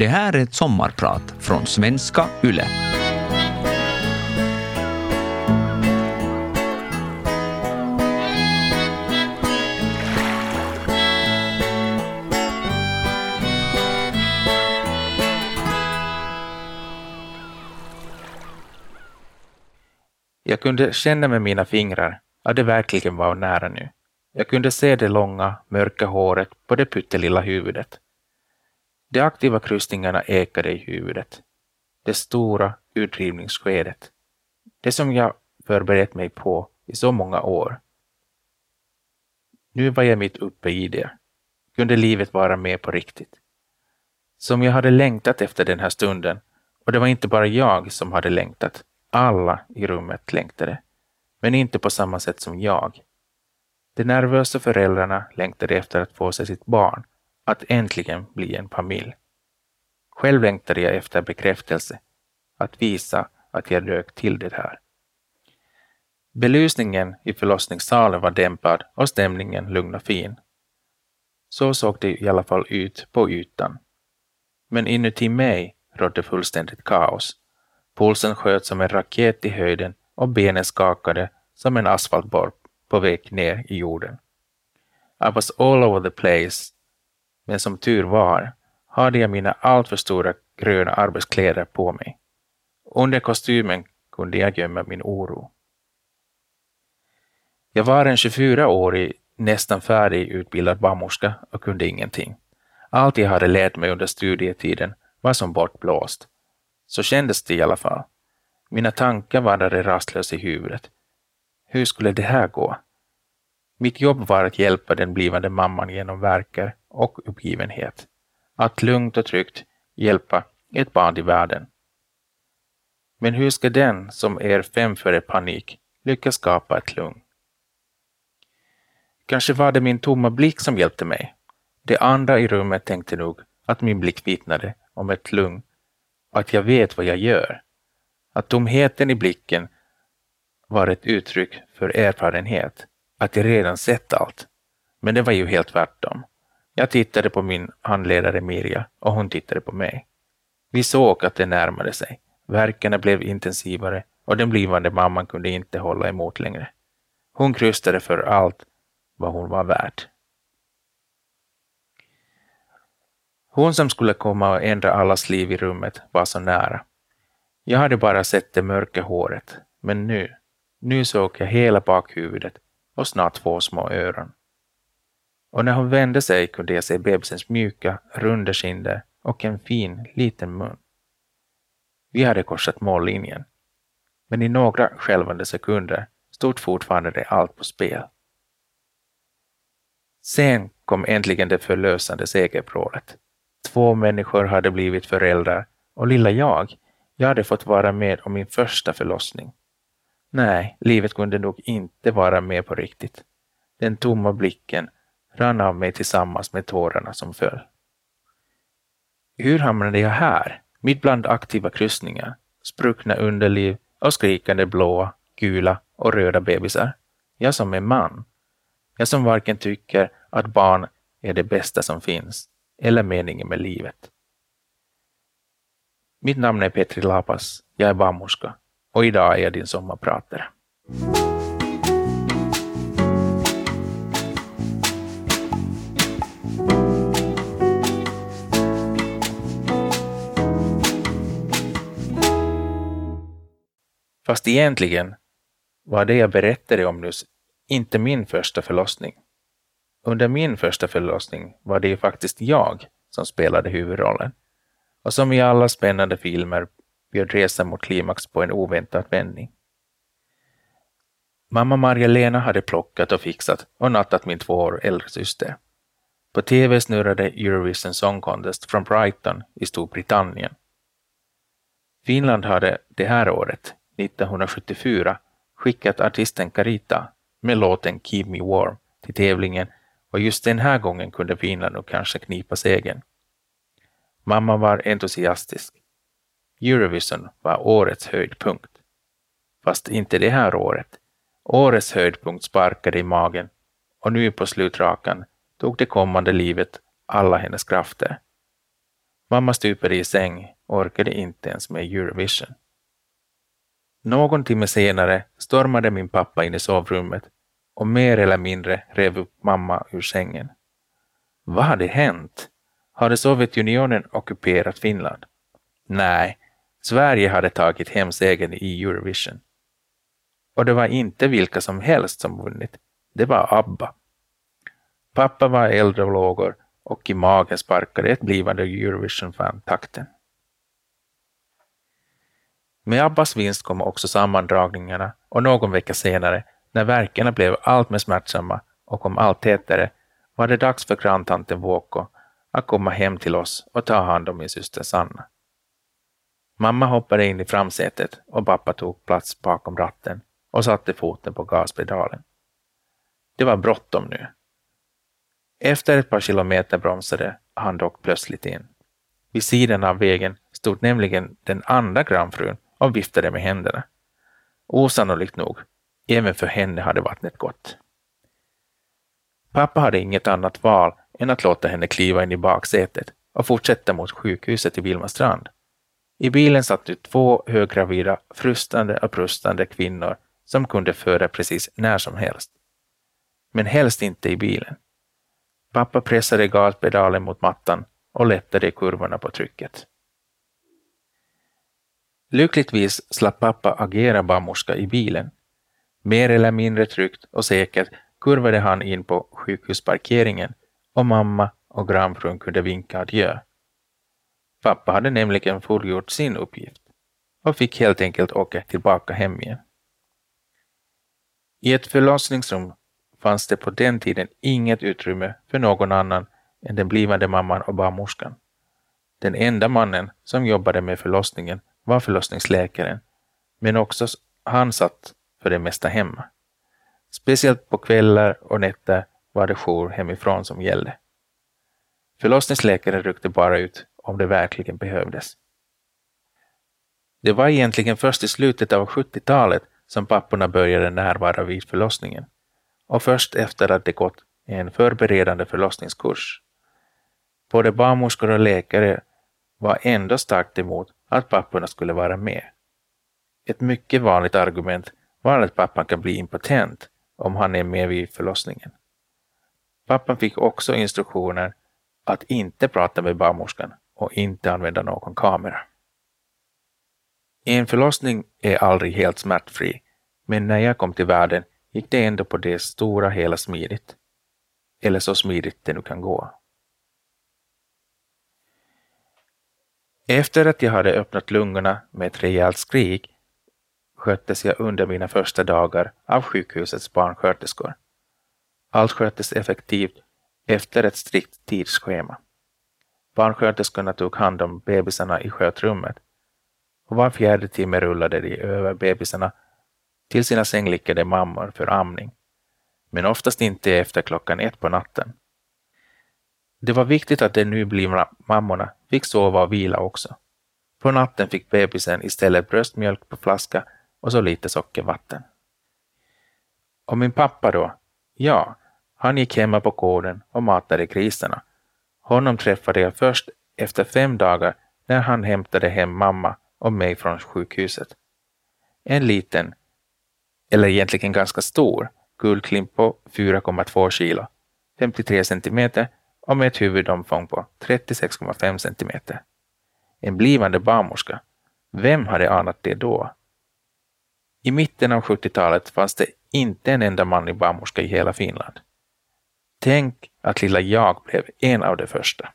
Det här är ett sommarprat från svenska YLE. Jag kunde känna med mina fingrar att det verkligen var nära nu. Jag kunde se det långa, mörka håret på det pyttelilla huvudet. De aktiva kryssningarna ekade i huvudet. Det stora utdrivningsskedet. Det som jag förberett mig på i så många år. Nu var jag mitt uppe i det. Kunde livet vara med på riktigt? Som jag hade längtat efter den här stunden, och det var inte bara jag som hade längtat. Alla i rummet längtade, men inte på samma sätt som jag. De nervösa föräldrarna längtade efter att få se sitt barn, att äntligen bli en familj. Själv längtade jag efter bekräftelse, att visa att jag dök till det här. Belysningen i förlossningssalen var dämpad och stämningen lugn och fin. Så såg det i alla fall ut på ytan. Men inuti mig rådde fullständigt kaos. Pulsen sköt som en raket i höjden och benen skakade som en asfaltborr på väg ner i jorden. I was all over the place, men som tur var hade jag mina alltför stora gröna arbetskläder på mig. Under kostymen kunde jag gömma min oro. Jag var en 24-årig, nästan färdigutbildad barnmorska och kunde ingenting. Allt jag hade lärt mig under studietiden var som bortblåst. Så kändes det i alla fall. Mina tankar vandrade rastlöst i huvudet. Hur skulle det här gå? Mitt jobb var att hjälpa den blivande mamman genom verker och uppgivenhet. Att lugnt och tryggt hjälpa ett barn i världen. Men hur ska den som är fem före panik lyckas skapa ett lugn? Kanske var det min tomma blick som hjälpte mig. De andra i rummet tänkte nog att min blick vittnade om ett lugn, att jag vet vad jag gör. Att tomheten i blicken var ett uttryck för erfarenhet, att jag redan sett allt. Men det var ju helt tvärtom. Jag tittade på min handledare Mirja och hon tittade på mig. Vi såg att det närmade sig. Verkarna blev intensivare och den blivande mamman kunde inte hålla emot längre. Hon krystade för allt vad hon var värd. Hon som skulle komma och ändra allas liv i rummet var så nära. Jag hade bara sett det mörka håret, men nu, nu såg jag hela bakhuvudet och snart två små öron. Och när hon vände sig kunde jag se bebisens mjuka, runda kinder och en fin, liten mun. Vi hade korsat mållinjen, men i några skälvande sekunder stod fortfarande det allt på spel. Sen kom äntligen det förlösande segerprålet. Två människor hade blivit föräldrar och lilla jag, jag hade fått vara med om min första förlossning. Nej, livet kunde nog inte vara med på riktigt. Den tomma blicken rann av mig tillsammans med tårarna som föll. Hur hamnade jag här, mitt bland aktiva kryssningar, spruckna underliv och skrikande blåa, gula och röda bebisar? Jag som är man. Jag som varken tycker att barn är det bästa som finns eller meningen med livet. Mitt namn är Petri Lapas, jag är barnmorska och idag är jag din sommarpratare. Fast egentligen var det jag berättade om nyss inte min första förlossning. Under min första förlossning var det ju faktiskt jag som spelade huvudrollen. Och som i alla spännande filmer bjöd resan mot klimax på en oväntad vändning. Mamma Marja-Lena hade plockat och fixat och nattat min två år äldre syster. På tv snurrade Eurovision Song Contest från Brighton i Storbritannien. Finland hade det här året 1974 skickat artisten Carita med låten Keep Me Warm till tävlingen och just den här gången kunde Finland nog kanske knipa segern. Mamma var entusiastisk. Eurovision var årets höjdpunkt. Fast inte det här året. Årets höjdpunkt sparkade i magen och nu på slutrakan tog det kommande livet alla hennes krafter. Mamma stupade i säng och orkade inte ens med Eurovision. Någon timme senare stormade min pappa in i sovrummet och mer eller mindre rev upp mamma ur sängen. Vad hade hänt? Hade Sovjetunionen ockuperat Finland? Nej, Sverige hade tagit hem segern i Eurovision. Och det var inte vilka som helst som vunnit, det var ABBA. Pappa var äldre och lågor och i magen sparkade ett blivande Eurovision-fan takten. Med Abbas vinst kom också sammandragningarna och någon vecka senare, när verkarna blev allt mer smärtsamma och kom allt tätare, var det dags för granntanten Vuokko att komma hem till oss och ta hand om min syster Sanna. Mamma hoppade in i framsätet och pappa tog plats bakom ratten och satte foten på gaspedalen. Det var bråttom nu. Efter ett par kilometer bromsade han dock plötsligt in. Vid sidan av vägen stod nämligen den andra grannfrun och viftade med händerna. Osannolikt nog, även för henne hade vattnet gått. Pappa hade inget annat val än att låta henne kliva in i baksätet och fortsätta mot sjukhuset i Vilmastrand. I bilen satt det två höggravida, frustande och prustande kvinnor som kunde föra precis när som helst. Men helst inte i bilen. Pappa pressade gaspedalen mot mattan och lättade i kurvorna på trycket. Lyckligtvis slapp pappa agera barnmorska i bilen. Mer eller mindre tryggt och säkert kurvade han in på sjukhusparkeringen och mamma och grannfrun kunde vinka adjö. Pappa hade nämligen fullgjort sin uppgift och fick helt enkelt åka tillbaka hem igen. I ett förlossningsrum fanns det på den tiden inget utrymme för någon annan än den blivande mamman och barnmorskan. Den enda mannen som jobbade med förlossningen var förlossningsläkaren, men också han satt för det mesta hemma. Speciellt på kvällar och nätter var det jour hemifrån som gällde. Förlossningsläkaren ryckte bara ut om det verkligen behövdes. Det var egentligen först i slutet av 70-talet som papporna började närvara vid förlossningen och först efter att de gått en förberedande förlossningskurs. Både barnmorskor och läkare var ändå starkt emot att papporna skulle vara med. Ett mycket vanligt argument var att pappan kan bli impotent om han är med vid förlossningen. Pappan fick också instruktioner att inte prata med barnmorskan och inte använda någon kamera. En förlossning är aldrig helt smärtfri, men när jag kom till världen gick det ändå på det stora hela smidigt. Eller så smidigt det nu kan gå. Efter att jag hade öppnat lungorna med ett rejält skrik sköttes jag under mina första dagar av sjukhusets barnsköterskor. Allt sköttes effektivt efter ett strikt tidsschema. Barnsköterskorna tog hand om bebisarna i skötrummet och var fjärde timme rullade de över bebisarna till sina sängliggande mammor för amning, men oftast inte efter klockan ett på natten. Det var viktigt att de nyblivna mammorna fick sova och vila också. På natten fick bebisen istället bröstmjölk på flaska och så lite sockervatten. Och min pappa då? Ja, han gick hemma på gården och matade grisarna. Honom träffade jag först efter fem dagar när han hämtade hem mamma och mig från sjukhuset. En liten, eller egentligen ganska stor, guldklimp på 4,2 kilo, 53 centimeter och med ett huvudomfång på 36,5 centimeter. En blivande barnmorska. Vem hade anat det då? I mitten av 70-talet fanns det inte en enda manlig barnmorska i hela Finland. Tänk att lilla jag blev en av de första.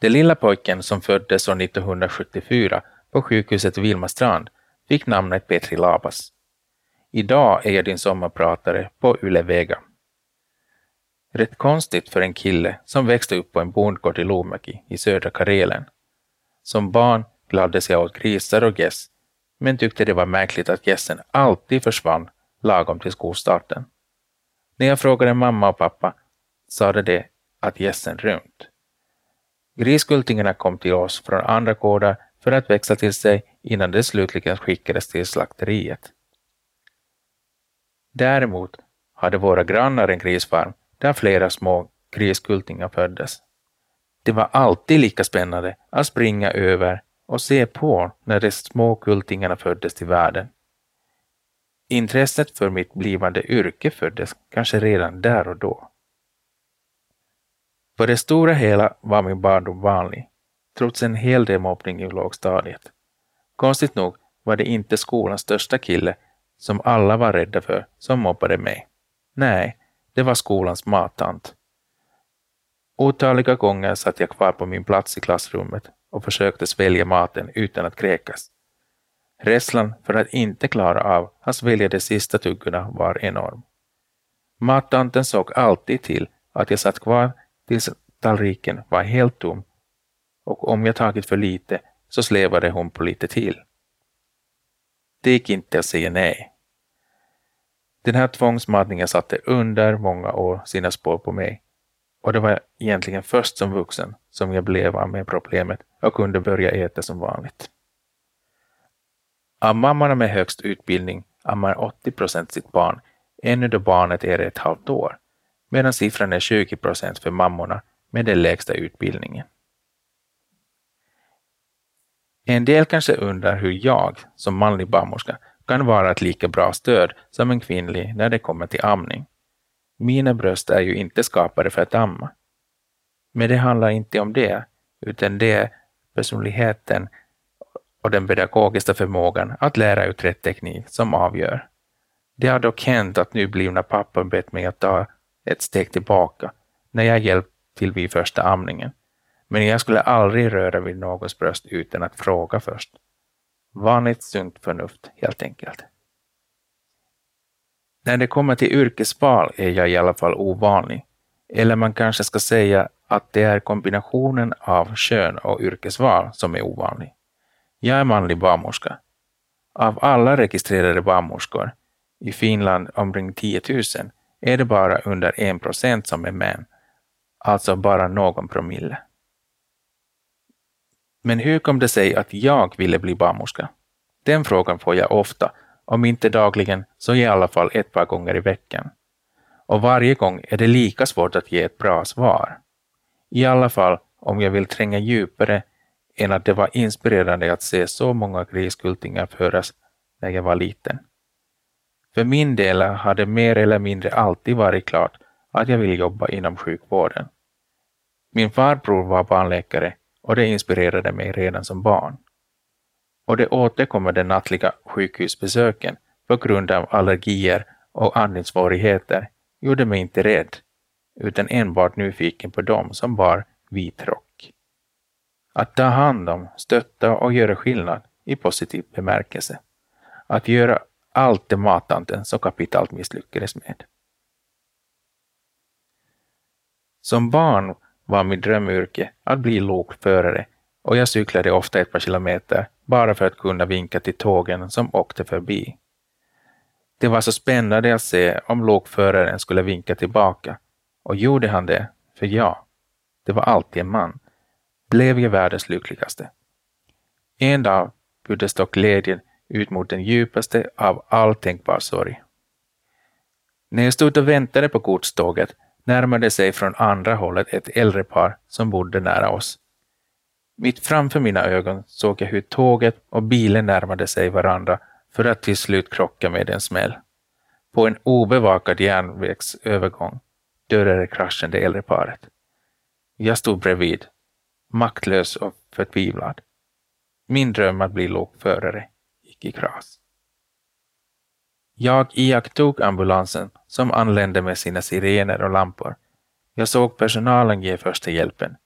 Den lilla pojken som föddes år 1974 på sjukhuset Vilmastrand fick namnet Petri Labas. Idag är jag din sommarpratare på Yle Vega. Rätt konstigt för en kille som växte upp på en bondgård i Lomäki i södra Karelen. Som barn gladdes jag åt grisar och gäss, men tyckte det var märkligt att gässen alltid försvann lagom till skolstarten. När jag frågade mamma och pappa sade de att gässen rymt. Griskultingarna kom till oss från andra gårdar för att växa till sig innan de slutligen skickades till slakteriet. Däremot hade våra grannar en grisfarm där flera små griskultingar föddes. Det var alltid lika spännande att springa över och se på när de små kultingarna föddes till världen. Intresset för mitt blivande yrke föddes kanske redan där och då. På det stora hela var min barndom vanlig, trots en hel del mobbning i lågstadiet. Konstigt nog var det inte skolans största kille, som alla var rädda för, som mobbade mig. Nej, det var skolans mattant. Otaliga gånger satt jag kvar på min plats i klassrummet och försökte svälja maten utan att kräkas. Rädslan för att inte klara av att svälja de sista tuggorna var enorm. Mattanten såg alltid till att jag satt kvar tills tallriken var helt tom och om jag tagit för lite så slävade hon på lite till. Det gick inte att säga nej. Den här tvångsmatningen satte under många år sina spår på mig och det var egentligen först som vuxen som jag blev av med problemet och kunde börja äta som vanligt. Av mammorna med högst utbildning ammar 80 procent sitt barn ännu då barnet är ett halvt år, medan siffran är 20 procent för mammorna med den lägsta utbildningen. En del kanske undrar hur jag, som manlig barnmorska, kan vara ett lika bra stöd som en kvinnlig när det kommer till amning. Mina bröst är ju inte skapade för att amma. Men det handlar inte om det, utan det är personligheten och den pedagogiska förmågan att lära ut rätt teknik som avgör. Det har dock hänt att nyblivna pappor bett mig att ta ett steg tillbaka när jag hjälpt till vid första amningen. Men jag skulle aldrig röra vid någons bröst utan att fråga först. Vanligt sunt förnuft, helt enkelt. När det kommer till yrkesval är jag i alla fall ovanlig. Eller man kanske ska säga att det är kombinationen av kön och yrkesval som är ovanlig. Jag är manlig barnmorska. Av alla registrerade barnmorskor, i Finland omkring 10 000, är det bara under 1 procent som är män, alltså bara någon promille. Men hur kom det sig att jag ville bli barnmorska? Den frågan får jag ofta, om inte dagligen så i alla fall ett par gånger i veckan. Och varje gång är det lika svårt att ge ett bra svar. I alla fall om jag vill tränga djupare än att det var inspirerande att se så många griskultingar föras när jag var liten. För min del har det mer eller mindre alltid varit klart att jag vill jobba inom sjukvården. Min farbror var barnläkare och det inspirerade mig redan som barn. Och de återkommande nattliga sjukhusbesöken på grund av allergier och andningssvårigheter gjorde mig inte rädd, utan enbart nyfiken på dem som bar vit rock. Att ta hand om, stötta och göra skillnad i positiv bemärkelse. Att göra allt det mattanten så kapitalt misslyckades med. Som barn var mitt drömyrke att bli lokförare och jag cyklade ofta ett par kilometer bara för att kunna vinka till tågen som åkte förbi. Det var så spännande att se om lokföraren skulle vinka tillbaka och gjorde han det, för ja, det var alltid en man, blev jag världens lyckligaste. En dag byttes dock glädjen ut mot den djupaste av all tänkbar sorg. När jag stod och väntade på godståget närmade sig från andra hållet ett äldre par som bodde nära oss. Mitt framför mina ögon såg jag hur tåget och bilen närmade sig varandra för att till slut krocka med en smäll. På en obevakad järnvägsövergång dödade kraschen det äldre paret. Jag stod bredvid, maktlös och förtvivlad. Min dröm att bli lokförare gick i kras. Jag iakttog ambulansen som anlände med sina sirener och lampor. Jag såg personalen ge första hjälpen.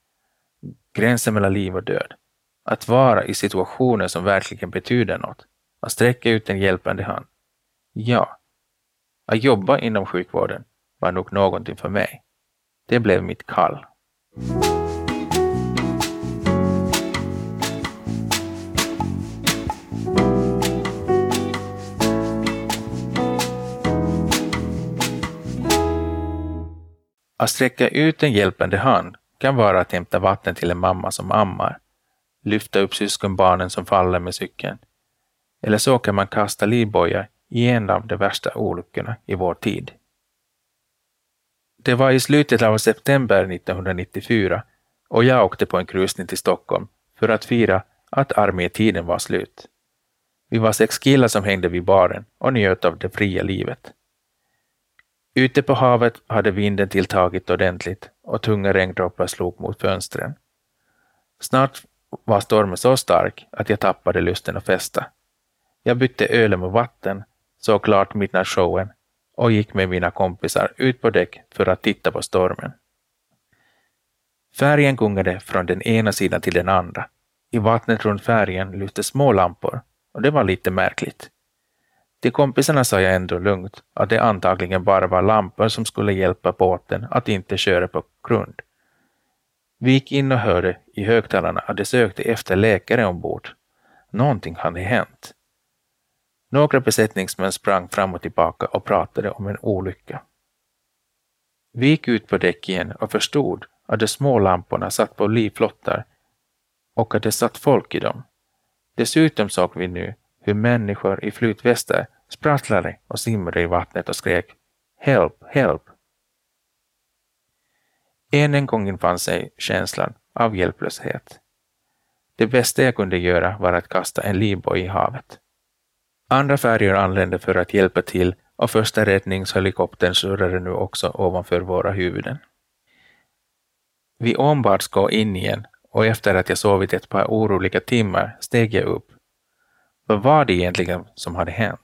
Gränsen mellan liv och död. Att vara i situationer som verkligen betyder något. Att sträcka ut en hjälpande hand. Ja, att jobba inom sjukvården var nog någonting för mig. Det blev mitt kall. Att sträcka ut en hjälpande hand kan vara att hämta vatten till en mamma som ammar. lyfta upp syskonbarnen som faller med cykeln. Eller så kan man kasta livbojar i en av de värsta olyckorna i vår tid. Det var i slutet av september 1994 och jag åkte på en krusning till Stockholm för att fira att armétiden var slut. Vi var sex killar som hängde vid baren och njöt av det fria livet. Ute på havet hade vinden tilltagit ordentligt och tunga regndroppar slog mot fönstren. Snart var stormen så stark att jag tappade lusten att festa. Jag bytte ölen mot vatten, såg klart midnattsshowen och gick med mina kompisar ut på däck för att titta på stormen. Färgen gungade från den ena sidan till den andra. I vattnet runt färgen lyste små lampor och det var lite märkligt. Till kompisarna sa jag ändå lugnt att det antagligen bara var lampor som skulle hjälpa båten att inte köra på grund. Vi gick in och hörde i högtalarna att de sökte efter läkare ombord. Någonting hade hänt. Några besättningsmän sprang fram och tillbaka och pratade om en olycka. Vi gick ut på däck igen och förstod att de små lamporna satt på livflottar och att det satt folk i dem. Dessutom såg vi nu hur människor i flytvästar sprattlade och simmade i vattnet och skrek ”Help, help!” Än en gång infann sig känslan av hjälplöshet. Det bästa jag kunde göra var att kasta en livboj i havet. Andra färjor anlände för att hjälpa till och första räddningshelikoptern surrade nu också ovanför våra huvuden. Vi ombads gå in igen och efter att jag sovit ett par oroliga timmar steg jag upp. Vad var det egentligen som hade hänt?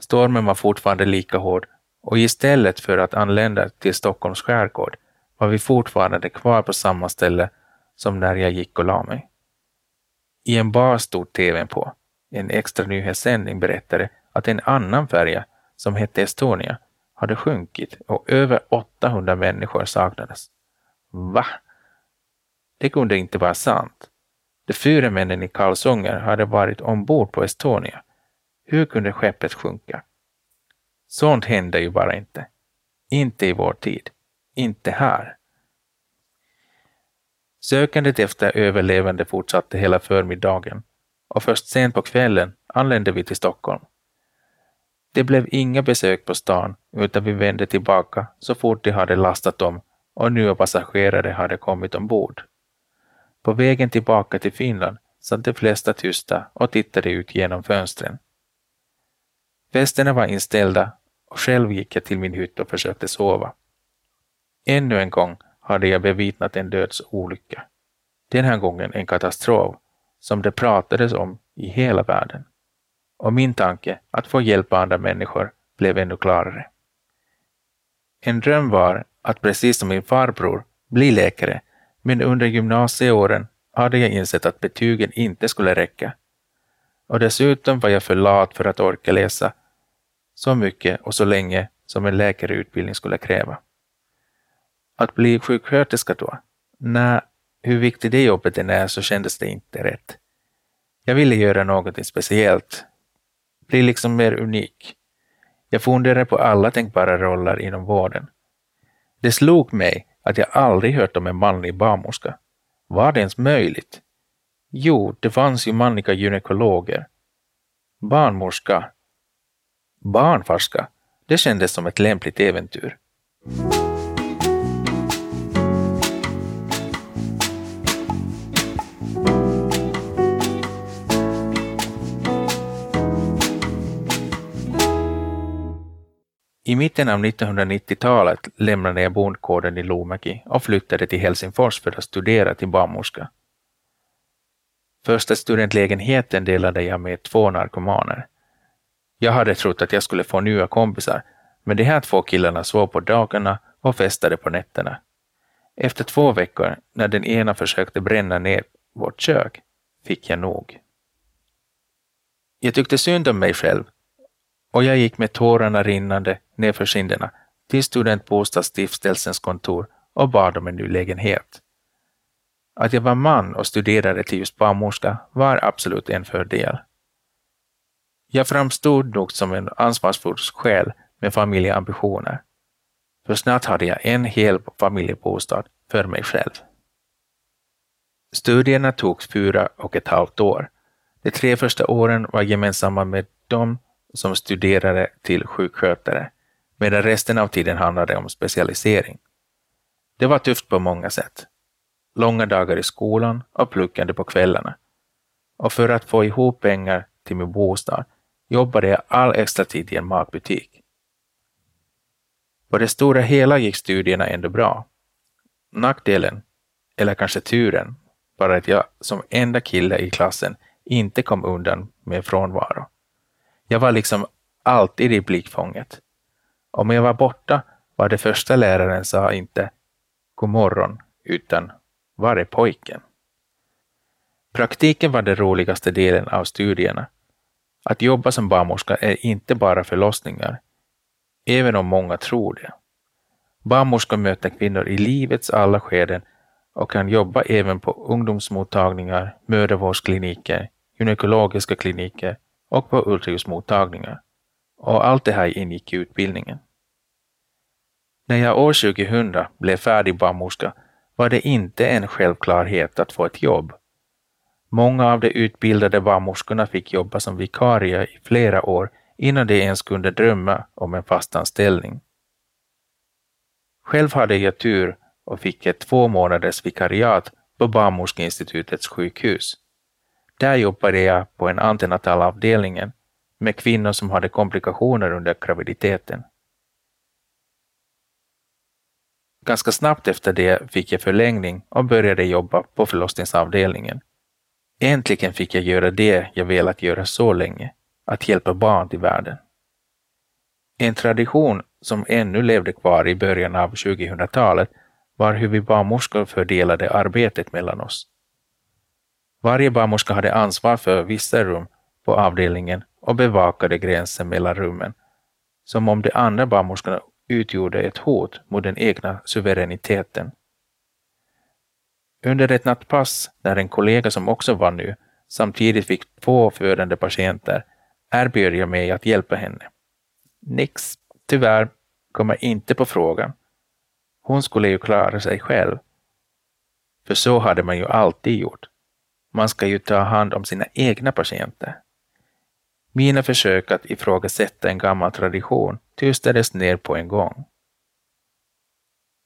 Stormen var fortfarande lika hård och istället för att anlända till Stockholms skärgård var vi fortfarande kvar på samma ställe som när jag gick och la mig. I en bar stod tvn på. En extra nyhetssändning berättade att en annan färja, som hette Estonia, hade sjunkit och över 800 människor saknades. Va? Det kunde inte vara sant. De fyra männen i kalsonger hade varit ombord på Estonia. Hur kunde skeppet sjunka? Sånt hände ju bara inte. Inte i vår tid. Inte här. Sökandet efter överlevande fortsatte hela förmiddagen och först sent på kvällen anlände vi till Stockholm. Det blev inga besök på stan utan vi vände tillbaka så fort de hade lastat om och nya passagerare hade kommit ombord. På vägen tillbaka till Finland satt de flesta tysta och tittade ut genom fönstren. Festerna var inställda och själv gick jag till min hytt och försökte sova. Ännu en gång hade jag bevittnat en dödsolycka. Den här gången en katastrof som det pratades om i hela världen. Och min tanke att få hjälpa andra människor blev ännu klarare. En dröm var att precis som min farbror bli läkare, men under gymnasieåren hade jag insett att betygen inte skulle räcka. Och dessutom var jag för lat för att orka läsa så mycket och så länge som en läkarutbildning skulle kräva. Att bli sjuksköterska då? Nej, hur viktigt det jobbet än är så kändes det inte rätt. Jag ville göra något speciellt, bli liksom mer unik. Jag funderade på alla tänkbara roller inom vården. Det slog mig att jag aldrig hört om en manlig barnmorska. Var det ens möjligt? Jo, det fanns ju manliga gynekologer. Barnmorska. Barnfarska. Det kändes som ett lämpligt äventyr. I mitten av 1990-talet lämnade jag bondgården i Lomaki och flyttade till Helsingfors för att studera till barnmorska. Första studentlägenheten delade jag med två narkomaner. Jag hade trott att jag skulle få nya kompisar, men de här två killarna sov på dagarna och festade på nätterna. Efter två veckor, när den ena försökte bränna ner vårt kök, fick jag nog. Jag tyckte synd om mig själv och jag gick med tårarna rinnande nerför kinderna till studentbostadsstiftelsens kontor och bad om en ny lägenhet. Att jag var man och studerade till just barnmorska var absolut en fördel. Jag framstod nog som en ansvarsfull själ med familjeambitioner. För snart hade jag en hel familjebostad för mig själv. Studierna tog fyra och ett halvt år. De tre första åren var gemensamma med de som studerade till sjukskötare, medan resten av tiden handlade om specialisering. Det var tufft på många sätt. Långa dagar i skolan och pluggande på kvällarna. Och för att få ihop pengar till min bostad jobbade jag all extra tid i en matbutik. På det stora hela gick studierna ändå bra. Nackdelen, eller kanske turen, var att jag som enda kille i klassen inte kom undan med frånvaro. Jag var liksom alltid i blickfånget. Om jag var borta var det första läraren sa inte God morgon, utan Var är pojken? Praktiken var den roligaste delen av studierna. Att jobba som barnmorska är inte bara förlossningar, även om många tror det. Barnmorskor möter kvinnor i livets alla skeden och kan jobba även på ungdomsmottagningar, mödravårdskliniker, gynekologiska kliniker och på ultraljudsmottagningar. Och allt det här ingick i utbildningen. När jag år 2000 blev färdig barnmorska var det inte en självklarhet att få ett jobb. Många av de utbildade barnmorskorna fick jobba som vikarier i flera år innan de ens kunde drömma om en fast anställning. Själv hade jag tur och fick ett två månaders vikariat på Barnmorskeinstitutets sjukhus. Där jobbade jag på en antenatalavdelningen med kvinnor som hade komplikationer under graviditeten. Ganska snabbt efter det fick jag förlängning och började jobba på förlossningsavdelningen. Äntligen fick jag göra det jag velat göra så länge, att hjälpa barn till världen. En tradition som ännu levde kvar i början av 2000-talet var hur vi barnmorskor fördelade arbetet mellan oss. Varje barnmorska hade ansvar för vissa rum på avdelningen och bevakade gränsen mellan rummen, som om de andra barnmorskorna utgjorde ett hot mot den egna suveräniteten. Under ett nattpass, när en kollega som också var ny samtidigt fick två födande patienter, erbjöd jag mig att hjälpa henne. Nix, tyvärr, kommer inte på frågan. Hon skulle ju klara sig själv. För så hade man ju alltid gjort. Man ska ju ta hand om sina egna patienter. Mina försök att ifrågasätta en gammal tradition tystades ner på en gång.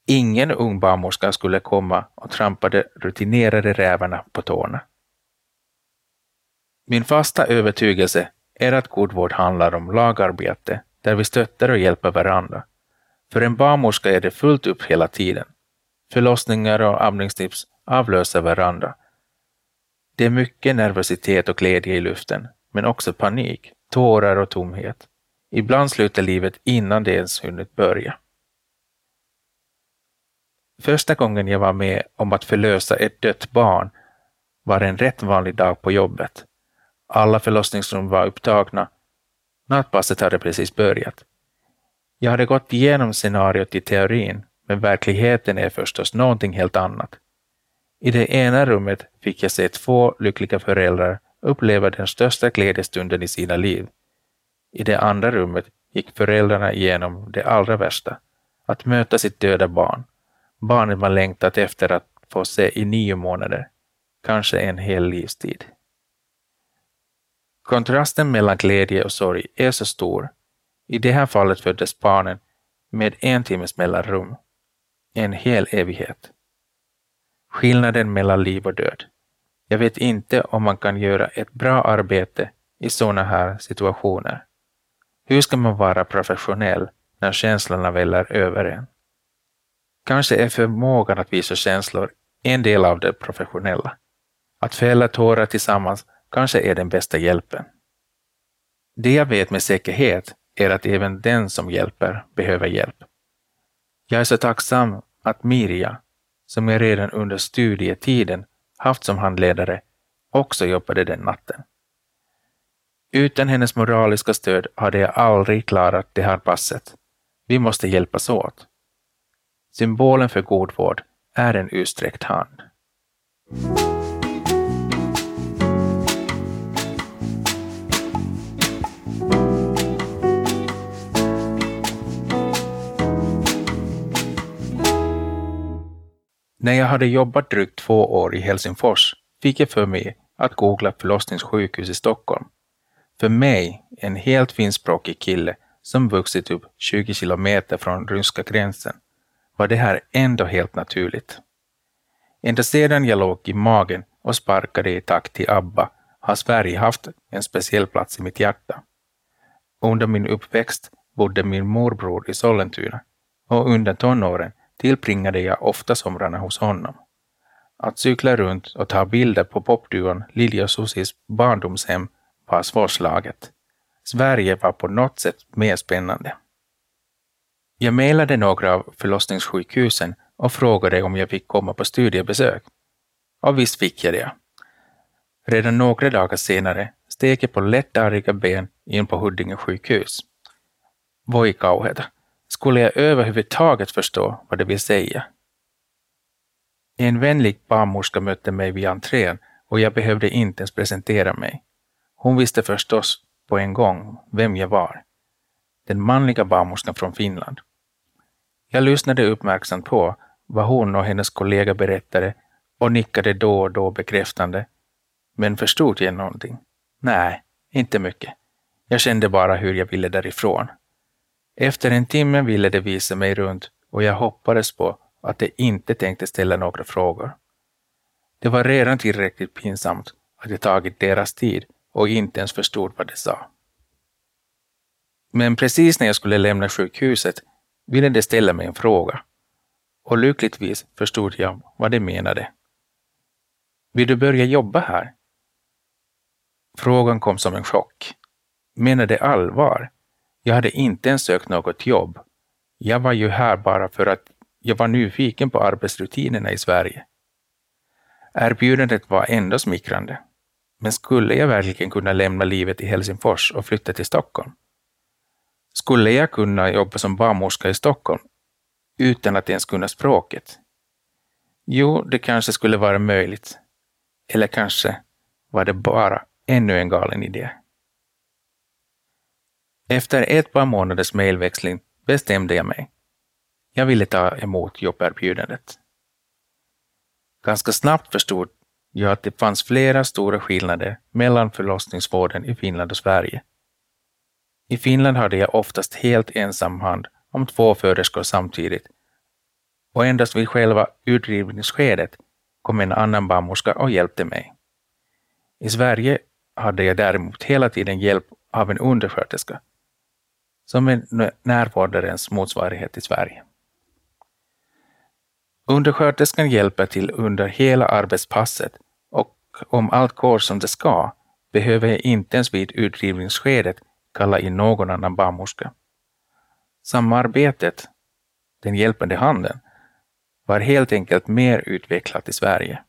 Ingen ung barnmorska skulle komma och trampa de rutinerade rävarna på tårna. Min fasta övertygelse är att god vård handlar om lagarbete där vi stöttar och hjälper varandra. För en barnmorska är det fullt upp hela tiden. Förlossningar och amningstips avlöser varandra. Det är mycket nervositet och glädje i luften, men också panik, tårar och tomhet. Ibland slutar livet innan det ens hunnit börja. Första gången jag var med om att förlösa ett dött barn var en rätt vanlig dag på jobbet. Alla förlossningsrum var upptagna. Nattpasset hade precis börjat. Jag hade gått igenom scenariot i teorin, men verkligheten är förstås någonting helt annat. I det ena rummet fick jag se två lyckliga föräldrar upplever den största glädjestunden i sina liv. I det andra rummet gick föräldrarna igenom det allra värsta, att möta sitt döda barn. Barnet man längtat efter att få se i nio månader, kanske en hel livstid. Kontrasten mellan glädje och sorg är så stor. I det här fallet föddes barnen med en timmes mellanrum. En hel evighet. Skillnaden mellan liv och död. Jag vet inte om man kan göra ett bra arbete i sådana här situationer. Hur ska man vara professionell när känslorna väller över en? Kanske är förmågan att visa känslor en del av det professionella. Att fälla tårar tillsammans kanske är den bästa hjälpen. Det jag vet med säkerhet är att även den som hjälper behöver hjälp. Jag är så tacksam att Mirja, som jag redan under studietiden haft som handledare, också jobbade den natten. Utan hennes moraliska stöd hade jag aldrig klarat det här passet. Vi måste hjälpas åt. Symbolen för god vård är en utsträckt hand. När jag hade jobbat drygt två år i Helsingfors fick jag för mig att googla förlossningssjukhus i Stockholm. För mig, en helt finskspråkig kille som vuxit upp 20 kilometer från ryska gränsen, var det här ändå helt naturligt. Ända sedan jag låg i magen och sparkade i takt till ABBA har Sverige haft en speciell plats i mitt hjärta. Under min uppväxt bodde min morbror i Sollentuna och under tonåren tillbringade jag ofta somrarna hos honom. Att cykla runt och ta bilder på popduon Lilja och Susis barndomshem var svårslaget. Sverige var på något sätt mer spännande. Jag mejlade några av förlossningssjukhusen och frågade om jag fick komma på studiebesök. Och visst fick jag det. Redan några dagar senare steg jag på lättariga ben in på Huddinge sjukhus. Voi kauheata. Skulle jag överhuvudtaget förstå vad det vill säga? En vänlig barnmorska mötte mig vid entrén och jag behövde inte ens presentera mig. Hon visste förstås på en gång vem jag var. Den manliga barnmorskan från Finland. Jag lyssnade uppmärksamt på vad hon och hennes kollega berättade och nickade då och då bekräftande. Men förstod jag någonting? Nej, inte mycket. Jag kände bara hur jag ville därifrån. Efter en timme ville de visa mig runt och jag hoppades på att de inte tänkte ställa några frågor. Det var redan tillräckligt pinsamt att jag tagit deras tid och inte ens förstod vad de sa. Men precis när jag skulle lämna sjukhuset ville de ställa mig en fråga. Och lyckligtvis förstod jag vad de menade. Vill du börja jobba här? Frågan kom som en chock. Menade allvar? Jag hade inte ens sökt något jobb. Jag var ju här bara för att jag var nyfiken på arbetsrutinerna i Sverige. Erbjudandet var ändå smickrande. Men skulle jag verkligen kunna lämna livet i Helsingfors och flytta till Stockholm? Skulle jag kunna jobba som barnmorska i Stockholm utan att ens kunna språket? Jo, det kanske skulle vara möjligt. Eller kanske var det bara ännu en galen idé. Efter ett par månaders mejlväxling bestämde jag mig. Jag ville ta emot jobberbjudandet. Ganska snabbt förstod jag att det fanns flera stora skillnader mellan förlossningsvården i Finland och Sverige. I Finland hade jag oftast helt ensam hand om två föderskor samtidigt och endast vid själva utdrivningsskedet kom en annan barnmorska och hjälpte mig. I Sverige hade jag däremot hela tiden hjälp av en undersköterska, som är närvårdarens motsvarighet i Sverige. Undersköterskan hjälper till under hela arbetspasset och om allt går som det ska behöver jag inte ens vid utdrivningsskedet kalla in någon annan barnmorska. Samarbetet, den hjälpande handen, var helt enkelt mer utvecklat i Sverige.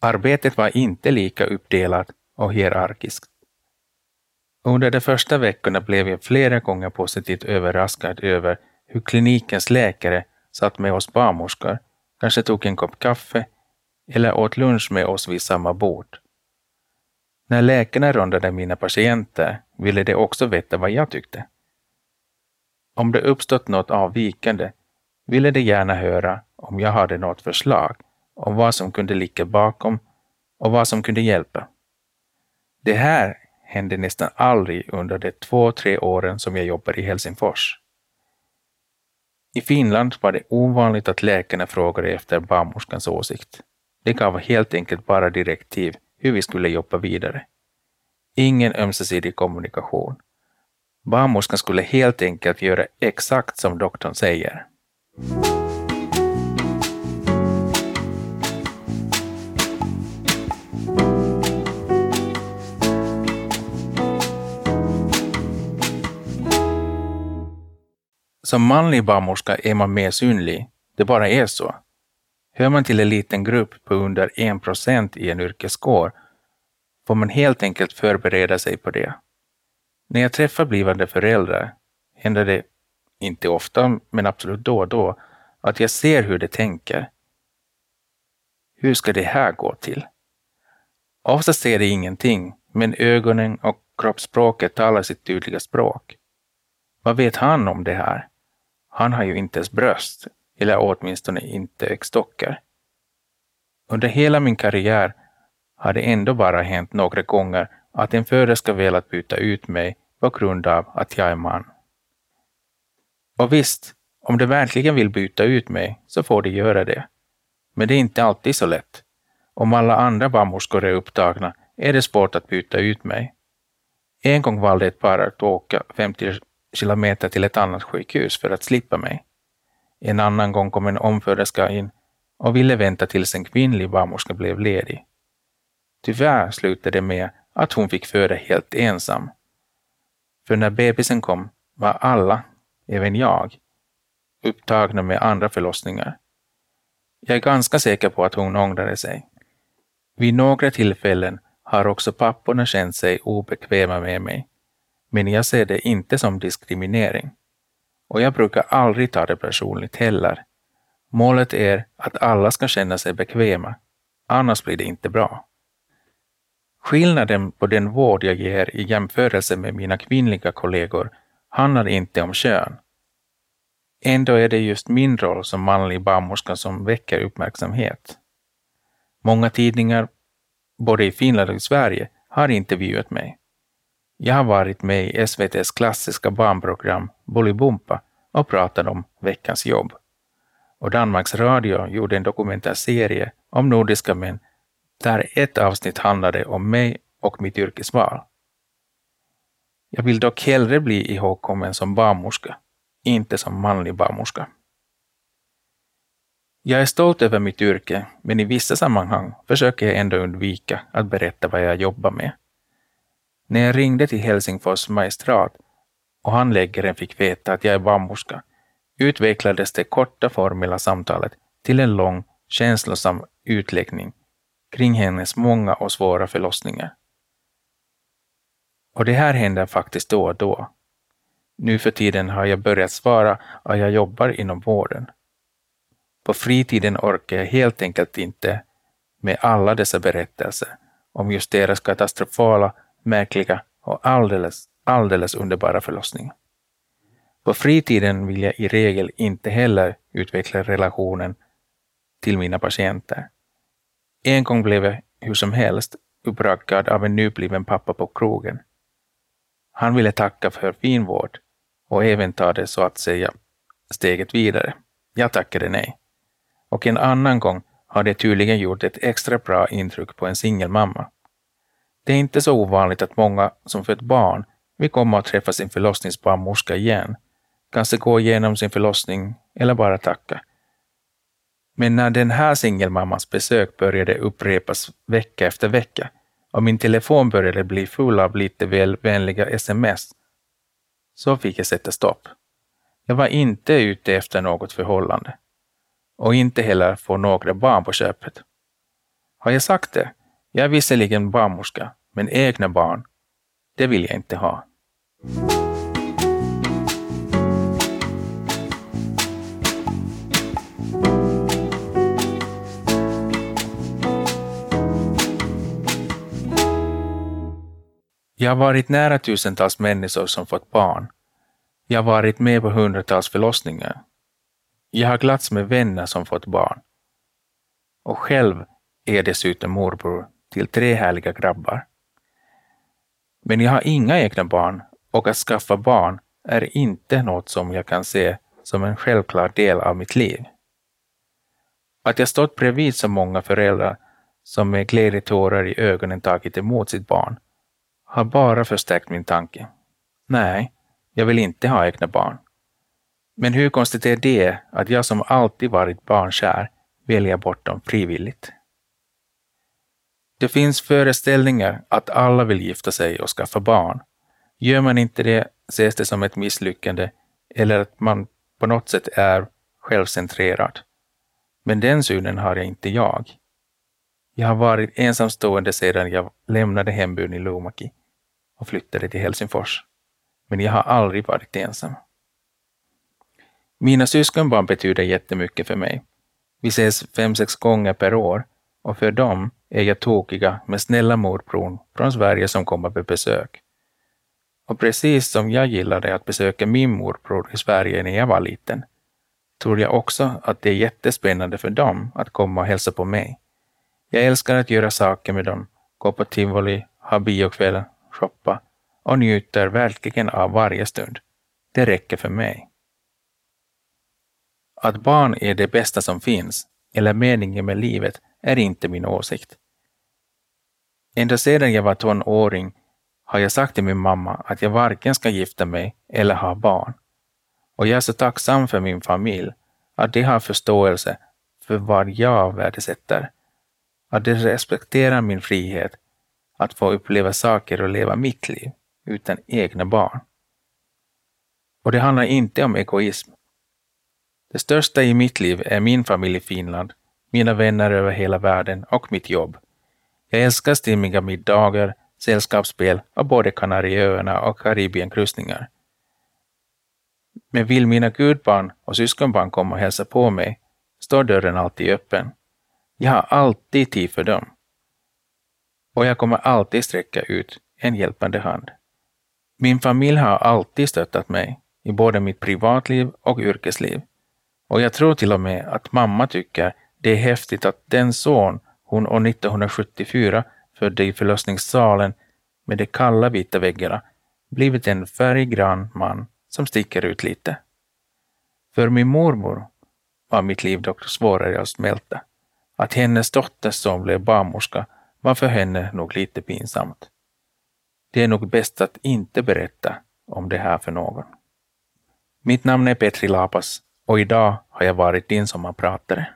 Arbetet var inte lika uppdelat och hierarkiskt. Under de första veckorna blev jag flera gånger positivt överraskad över hur klinikens läkare satt med oss barnmorskor, kanske tog en kopp kaffe eller åt lunch med oss vid samma bord. När läkarna rundade mina patienter ville de också veta vad jag tyckte. Om det uppstått något avvikande ville de gärna höra om jag hade något förslag om vad som kunde ligga bakom och vad som kunde hjälpa. Det här hände nästan aldrig under de två, tre åren som jag jobbade i Helsingfors. I Finland var det ovanligt att läkarna frågade efter barnmorskans åsikt. De gav helt enkelt bara direktiv hur vi skulle jobba vidare. Ingen ömsesidig kommunikation. Barnmorskan skulle helt enkelt göra exakt som doktorn säger. Som manlig barnmorska är man mer synlig. Det bara är så. Hör man till en liten grupp på under en procent i en yrkeskår får man helt enkelt förbereda sig på det. När jag träffar blivande föräldrar händer det, inte ofta, men absolut då och då, att jag ser hur de tänker. Hur ska det här gå till? Ofta ser de ingenting, men ögonen och kroppsspråket talar sitt tydliga språk. Vad vet han om det här? Han har ju inte ens bröst, eller åtminstone inte äggstockar. Under hela min karriär har det ändå bara hänt några gånger att en föderska velat byta ut mig på grund av att jag är man. Och visst, om de verkligen vill byta ut mig så får de göra det. Men det är inte alltid så lätt. Om alla andra barnmorskor är upptagna är det svårt att byta ut mig. En gång valde ett par att åka 50 kilometer till ett annat sjukhus för att slippa mig. En annan gång kom en omföderska in och ville vänta tills en kvinnlig barnmorska blev ledig. Tyvärr slutade det med att hon fick föda helt ensam. För när bebisen kom var alla, även jag, upptagna med andra förlossningar. Jag är ganska säker på att hon ångrade sig. Vid några tillfällen har också papporna känt sig obekväma med mig, men jag ser det inte som diskriminering. Och jag brukar aldrig ta det personligt heller. Målet är att alla ska känna sig bekväma, annars blir det inte bra. Skillnaden på den vård jag ger i jämförelse med mina kvinnliga kollegor handlar inte om kön. Ändå är det just min roll som manlig barnmorska som väcker uppmärksamhet. Många tidningar, både i Finland och i Sverige, har intervjuat mig. Jag har varit med i SVTs klassiska barnprogram Bolibompa och pratat om veckans jobb. Och Danmarks Radio gjorde en dokumentärserie om nordiska män där ett avsnitt handlade om mig och mitt yrkesval. Jag vill dock hellre bli ihågkommen som barnmorska, inte som manlig barnmorska. Jag är stolt över mitt yrke, men i vissa sammanhang försöker jag ändå undvika att berätta vad jag jobbar med. När jag ringde till Helsingfors magistrat och handläggaren fick veta att jag är barnmorska utvecklades det korta formella samtalet till en lång, känslosam utläggning kring hennes många och svåra förlossningar. Och det här händer faktiskt då och då. Nu för tiden har jag börjat svara att jag jobbar inom vården. På fritiden orkar jag helt enkelt inte med alla dessa berättelser om just deras katastrofala, märkliga och alldeles, alldeles underbara förlossning. På fritiden vill jag i regel inte heller utveckla relationen till mina patienter. En gång blev jag hur som helst uppraggad av en nybliven pappa på krogen. Han ville tacka för fin vård och även ta det så att säga steget vidare. Jag tackade nej. Och en annan gång har det tydligen gjort ett extra bra intryck på en singelmamma. Det är inte så ovanligt att många som fött barn vill komma och träffa sin förlossningsbarnmorska igen, kanske gå igenom sin förlossning eller bara tacka. Men när den här singelmammans besök började upprepas vecka efter vecka och min telefon började bli full av lite väl vänliga sms, så fick jag sätta stopp. Jag var inte ute efter något förhållande och inte heller få några barn på köpet. Har jag sagt det? Jag är visserligen barnmorska, men egna barn, det vill jag inte ha. Jag har varit nära tusentals människor som fått barn. Jag har varit med på hundratals förlossningar. Jag har glatts med vänner som fått barn. Och själv är jag dessutom morbror till tre härliga grabbar. Men jag har inga egna barn och att skaffa barn är inte något som jag kan se som en självklar del av mitt liv. Att jag stått bredvid så många föräldrar som med glädjetårar i ögonen tagit emot sitt barn har bara förstärkt min tanke. Nej, jag vill inte ha egna barn. Men hur konstigt är det att jag som alltid varit barnkär väljer bort dem frivilligt? Det finns föreställningar att alla vill gifta sig och skaffa barn. Gör man inte det ses det som ett misslyckande eller att man på något sätt är självcentrerad. Men den synen har jag inte jag. Jag har varit ensamstående sedan jag lämnade hembyn i Lomaki och flyttade till Helsingfors. Men jag har aldrig varit ensam. Mina syskonbarn betyder jättemycket för mig. Vi ses fem, sex gånger per år och för dem är jag tokiga med snälla morbror från Sverige som kommer på besök. Och precis som jag gillade att besöka min morbror i Sverige när jag var liten, tror jag också att det är jättespännande för dem att komma och hälsa på mig. Jag älskar att göra saker med dem, gå på tivoli, ha biokväll, shoppa och njuter verkligen av varje stund. Det räcker för mig. Att barn är det bästa som finns, eller meningen med livet, är inte min åsikt. Ända sedan jag var tonåring har jag sagt till min mamma att jag varken ska gifta mig eller ha barn. Och jag är så tacksam för min familj, att de har förståelse för vad jag värdesätter. Att de respekterar min frihet att få uppleva saker och leva mitt liv utan egna barn. Och det handlar inte om egoism. Det största i mitt liv är min familj i Finland, mina vänner över hela världen och mitt jobb. Jag älskar stimmiga middagar, sällskapsspel och både Kanarieöarna och Karibienkryssningar. Men vill mina gudbarn och syskonbarn komma och hälsa på mig står dörren alltid öppen. Jag har alltid tid för dem. Och jag kommer alltid sträcka ut en hjälpande hand. Min familj har alltid stöttat mig i både mitt privatliv och yrkesliv. Och jag tror till och med att mamma tycker det är häftigt att den son hon år 1974 födde i förlossningssalen med de kalla vita väggarna blivit en färggrann man som sticker ut lite. För min mormor var mitt liv dock svårare att smälta. Att hennes dotters son blev barnmorska var för henne nog lite pinsamt. Det är nog bäst att inte berätta om det här för någon. Mitt namn är Petri Lapas och idag har jag varit din sommarpratare.